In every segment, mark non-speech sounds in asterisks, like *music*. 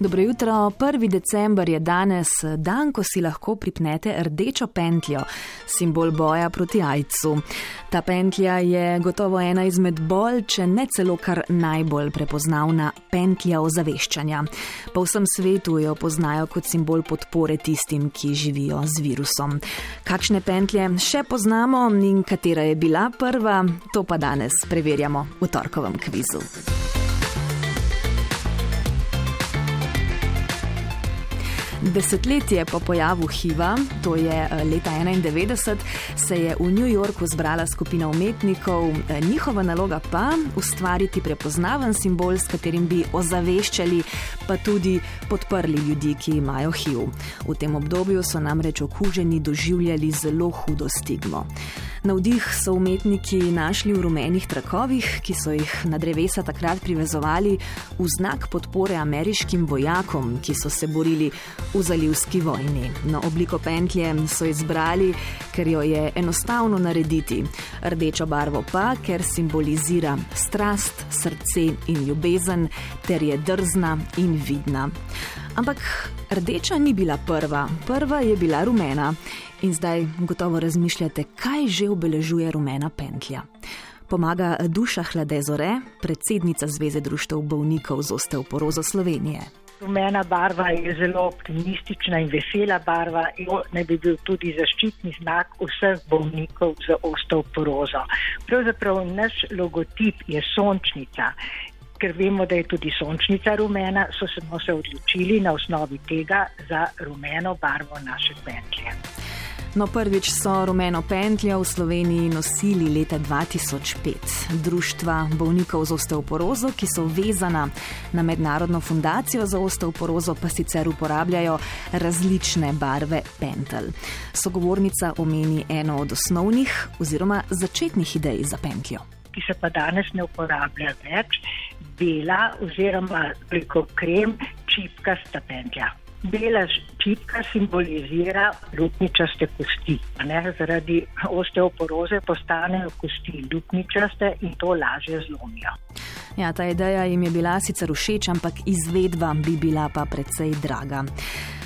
Dobro jutro. 1. december je danes dan, ko si lahko pripnete rdečo pentljo, simbol boja proti ajcu. Ta pentlja je gotovo ena izmed bolj, če ne celo kar najbolj prepoznavna pentlja ozaveščanja. Po vsem svetu jo poznajo kot simbol podpore tistim, ki živijo z virusom. Kakšne pentlje še poznamo in katera je bila prva, to pa danes preverjamo v torkovem kvizu. Desetletje po pojavu HIV-a, to je eh, leta 1991, se je v New Yorku zbrala skupina umetnikov, eh, njihova naloga pa ustvariti prepoznaven simbol, s katerim bi ozaveščali, pa tudi podprli ljudi, ki imajo HIV. V tem obdobju so namreč okuženi doživljali zelo hudo stigmo. Navdih so umetniki našli v rumenih trakovih, ki so jih na drevesa takrat privezovali v znak podpore ameriškim vojakom, ki so se borili v zalivski vojni. No, obliko pentlje so izbrali, ker jo je enostavno narediti, rdečo barvo pa, ker simbolizira strast, srce in ljubezen, ter je drzna in vidna. Ampak rdeča ni bila prva, prva je bila rumena. In zdaj gotovo razmišljate, kaj že obeležuje rumena pentlja. Pomaga Duša Hladezore, predsednica Zveze društev bolnikov z osteoporozo Slovenije. Rumena barva je zelo optimistična in vesela barva in ne bi bil tudi zaščitni znak vseh bolnikov z osteoporozo. Pravzaprav naš logotip je sončnica. Ker vemo, da je tudi sončnica rumena, so se odločili na osnovi tega za rumeno barvo naše pentlje. No, prvič so rumeno pentljo v Sloveniji nosili leta 2005. Društva bolnikov z osteoporozo, ki so vezana na mednarodno fundacijo za osteoporozo, pa sicer uporabljajo različne barve pentel. Sogovornica omeni eno od osnovnih oziroma začetnih idej za pentljo. Ki se pa danes ne uporablja več, bela oziroma preko krem čipkasta pentlja. Bela čipka simbolizira luknjičaste kosti. Ne? Zaradi osteoporoze postanejo kosti luknjičaste in to lažje zlomijo. Ja, ta ideja jim je bila sicer všeč, ampak izvedba bi bila pa precej draga.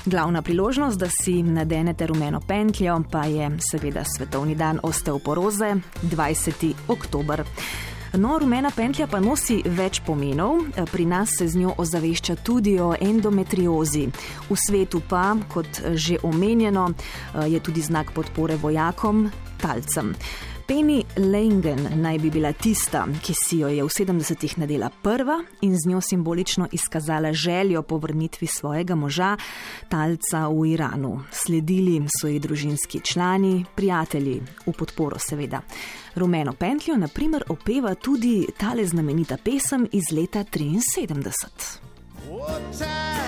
Glavna priložnost, da si nadenete rumeno pentljo, pa je seveda Svetovni dan osteoporoze 20. oktober. No, rumena pentlja pa nosi več pomenov. Pri nas se z njo ozavešča tudi o endometriozi. V svetu pa, kot že omenjeno, je tudi znak podpore vojakom, talcem. Penny Langen naj bi bila tista, ki si jo je v 70-ih nadela prva in z njo simbolično izkazala željo po vrnitvi svojega moža, talca v Iranu. Sledili so ji družinski člani, prijatelji, v podporo seveda. Rumeno pentljo, na primer, opeva tudi tale znamenita pesem iz leta 73.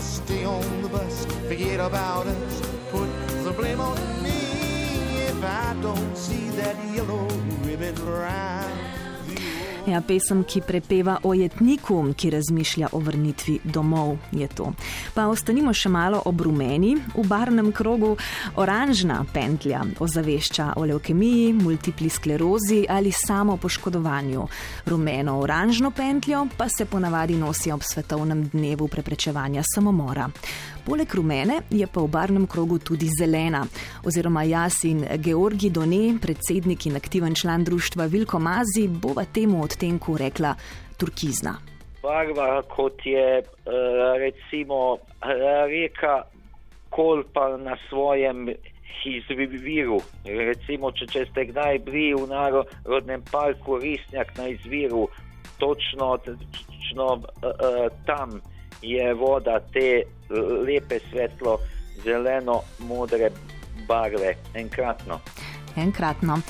Stay on the bus, forget about us, put the blame on me if I don't see that yellow ribbon round. Ja, pesem, ki prepeva o jetniku, ki razmišlja o vrnitvi domov, je to. Pa ostanimo še malo ob rumeni, v barnem krogu oranžna pentlja ozavešča o leukemiji, multipli sklerozi ali samo poškodovanju. Rumeno-oranžno pentljo pa se ponavadi nosi ob svetovnem dnevu preprečevanja samomora. Poleg rumene je pa v barnem krogu tudi zelena, oziroma jaz in Georgi Done, predsednik in aktiven član društva Vilko Mazi, bova temu odtenku rekla turkizna. Barva kot je eh, recimo reka Kolpa na svojem izviru. Recimo, če, če ste kdaj bili v narodnem parku Risnjak na izviru, točno, točno uh, tam je voda te lepe svetlo zeleno modre barve enkratno. Enkratno.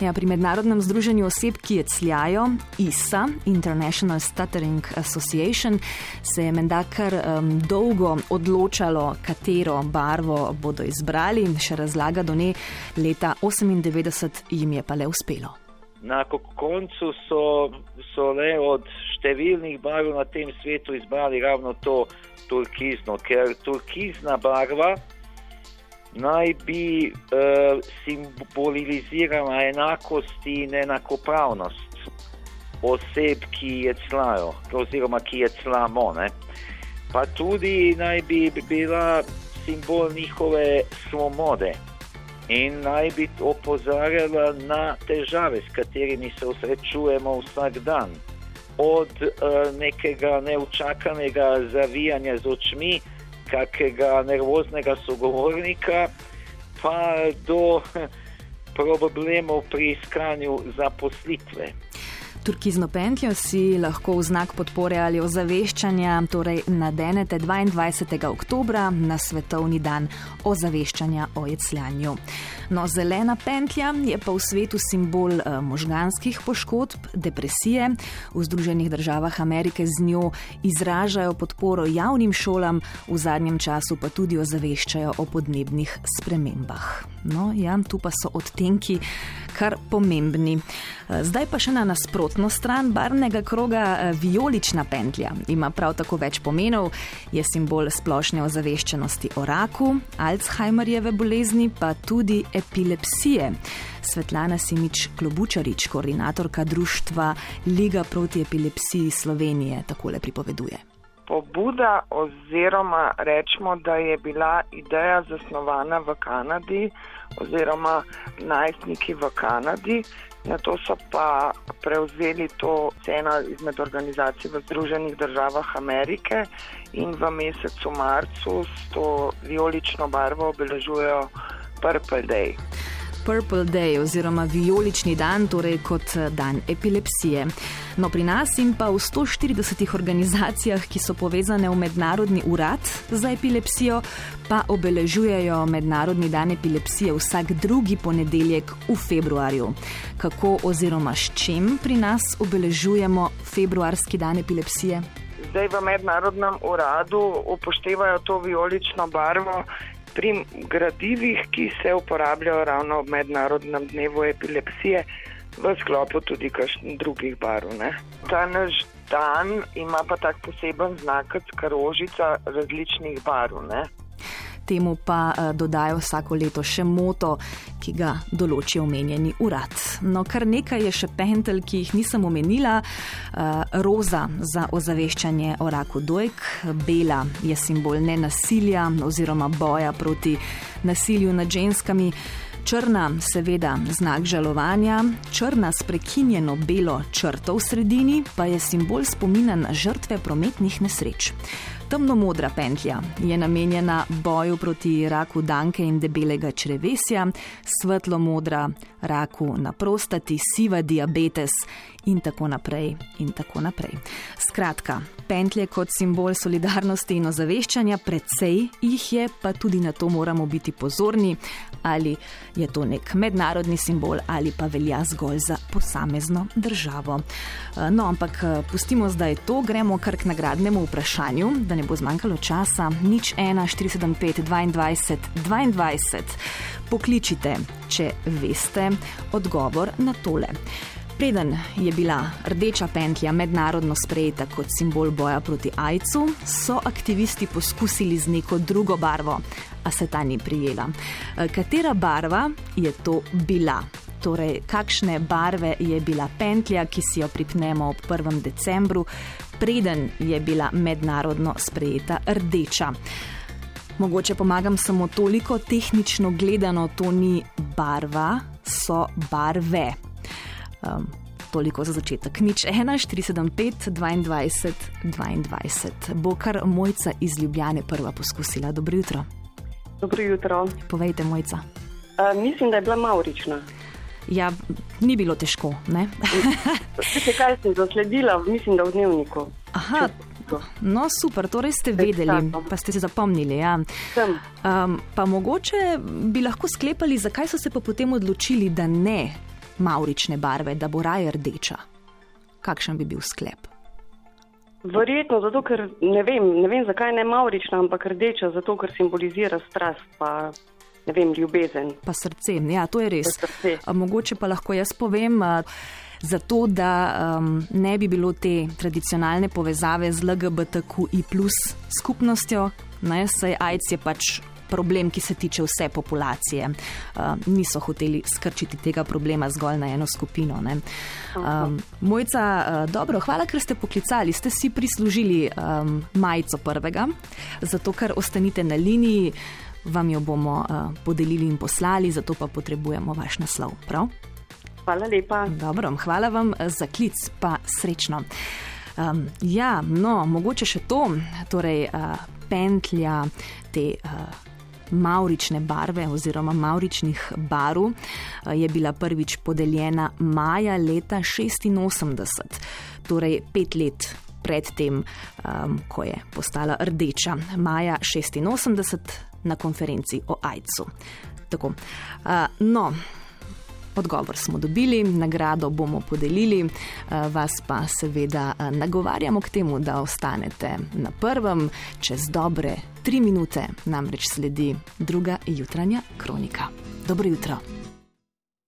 Ja, pri Mednarodnem združenju oseb, ki je cljajo, ISA, International Stuttering Association, se je menda kar um, dolgo odločalo, katero barvo bodo izbrali. Še razlaga do ne, leta 1998 jim je pa le uspelo. Na koncu so, so le od številnih barv na tem svetu izbrali ravno to turkizno, ker turkizna barva naj bi uh, simbolizirala enakost in enakopravnost oseb, ki je tlajo, oziroma ki je tlamo. Ne? Pa tudi naj bi bila simbol njihove svobode in naj bi opozarjala na težave, s katerimi se srečujemo vsak dan. Od uh, nekega neučakanega zavijanja z očmi, kakega nervoznega sogovornika, pa do *laughs* problemov pri iskanju zaposlitve. Turkizno pentljo si lahko v znak podpore ali ozaveščanja torej nadenete 22. oktober na svetovni dan ozaveščanja o jecljanju. No, zelena pentlja je pa v svetu simbol eh, možganskih poškodb, depresije. V Združenih državah Amerike z njo izražajo podporo javnim šolam, v zadnjem času pa tudi ozaveščajo o podnebnih spremembah. No, ja, tu pa so odtenki kar pomembni. Eh, zdaj pa še na nasprotno stran barvnega kroga eh, vijolična pentlja. Ima prav tako več pomenov, je simbol splošne ozaveščenosti o raku, Alzheimerjeve bolezni, pa tudi epilepsije. Svetlana Simič Klobučarič, koordinatorka društva Liga proti epilepsiji Slovenije, takole pripoveduje. Pobuda oziroma rečemo, da je bila ideja zasnovana v Kanadi oziroma najstniki v Kanadi. Na to so pa prevzeli to cena izmed organizacij v Združenih državah Amerike in v mesecu marcu s to vijolično barvo obeležujejo Purple Day. Purple Day oziroma vijolični dan, torej kot dan epilepsije. No, pri nas in pa v 140 organizacijah, ki so povezane v Mednarodni urad za epilepsijo, pa obeležujejo Mednarodni dan epilepsije vsak drugi ponedeljek v februarju. Kako oziroma s čim pri nas obeležujemo februarski dan epilepsije? Zdaj v mednarodnem uradu upoštevajo to vijolično barvo pri gradivih, ki se uporabljajo ravno ob mednarodnem dnevu epilepsije, v sklopu tudi kakšnih drugih barv. Ne. Ta naš dan ima pa tak poseben znak, kot karožica različnih barv. Ne temu pa eh, dodajo vsako leto še moto, ki ga določi omenjeni urad. No, kar nekaj je še pentel, ki jih nisem omenila. Eh, roza za ozaveščanje o raku dojk, bela je simbol nenasilja oziroma boja proti nasilju nad ženskami. Črna, seveda, znak žalovanja, črna s prekinjeno belo črto v sredini pa je simbol spomina na žrtve prometnih nesreč. Temno-modra pentlja je namenjena boju proti raku danke in debelega črevesja, svetlo-modra raku na prostati, siva diabetes in tako naprej. In tako naprej. Skratka, pentlje kot simbol solidarnosti in ozaveščanja, precej jih je, pa tudi na to moramo biti pozorni, ali je to nek mednarodni simbol ali pa velja zgolj za posamezno državo. No, ampak pustimo zdaj to, gremo kar k nagradnemu vprašanju, da ne bo zmanjkalo časa. Nič 1, 475, 22, 22. Pokličite, če veste odgovor na tole. Preden je bila rdeča pentlja mednarodno sprejeta kot simbol boja proti AIDS-u, so aktivisti poskusili z neko drugo barvo, a se ta ni prijela. Katera barva je to bila? Torej, kakšne barve je bila pentlja, ki si jo pripnemo ob 1. decembru, preden je bila mednarodno sprejeta rdeča? Mogoče pomagam samo toliko, tehnično gledano to ni barva, so barve. Um, toliko za začetek. Nič 1, 475, 22, 22. Bo kar mojca iz Ljubljane prva poskusila. Dobro jutro. Dobro jutro. Povejte, mojca. Uh, mislim, da je bila Maurična. Ja, ni bilo težko. Veste, kaj ste zasledila, mislim, da v dnevniku. Aha, no super, torej ste vedeli, pa ste se zapomnili. Ja. Um, pa mogoče bi lahko sklepali, zakaj so se pa potem odločili, da ne maurične barve, da bo raje rdeča. Kakšen bi bil sklep? Verjetno zato, ker ne vem, ne vem zakaj ne maurična, ampak rdeča, zato ker simbolizira strast, pa ne vem, ljubezen. Pa srce, ja, to je res. Pa mogoče pa lahko jaz povem. Zato, da um, ne bi bilo te tradicionalne povezave z LGBTQI plus skupnostjo, ne, saj AIDS je pač problem, ki se tiče vse populacije. Uh, niso hoteli skrčiti tega problema zgolj na eno skupino. Um, Mojca, uh, dobro, hvala, ker ste poklicali. Ste si prislužili um, majico prvega, zato ker ostanite na liniji, vam jo bomo uh, podelili in poslali, zato pa potrebujemo vaš naslov. Prav? Hvala lepa. Dobro, hvala vam za klic, pa srečno. Um, ja, no, mogoče še to, torej uh, pentlja te. Uh, Maurične barve oziroma mauričnih barv je bila prvič podeljena maja leta 86, torej pet let predtem, um, ko je postala rdeča. Maja 86 na konferenci o AIDS-u. Tako. Uh, no. Odgovor smo dobili, nagrado bomo podelili, vas pa seveda nagovarjamo k temu, da ostanete na prvem, čez dobre tri minute namreč sledi druga jutranja kronika. Dobro jutro.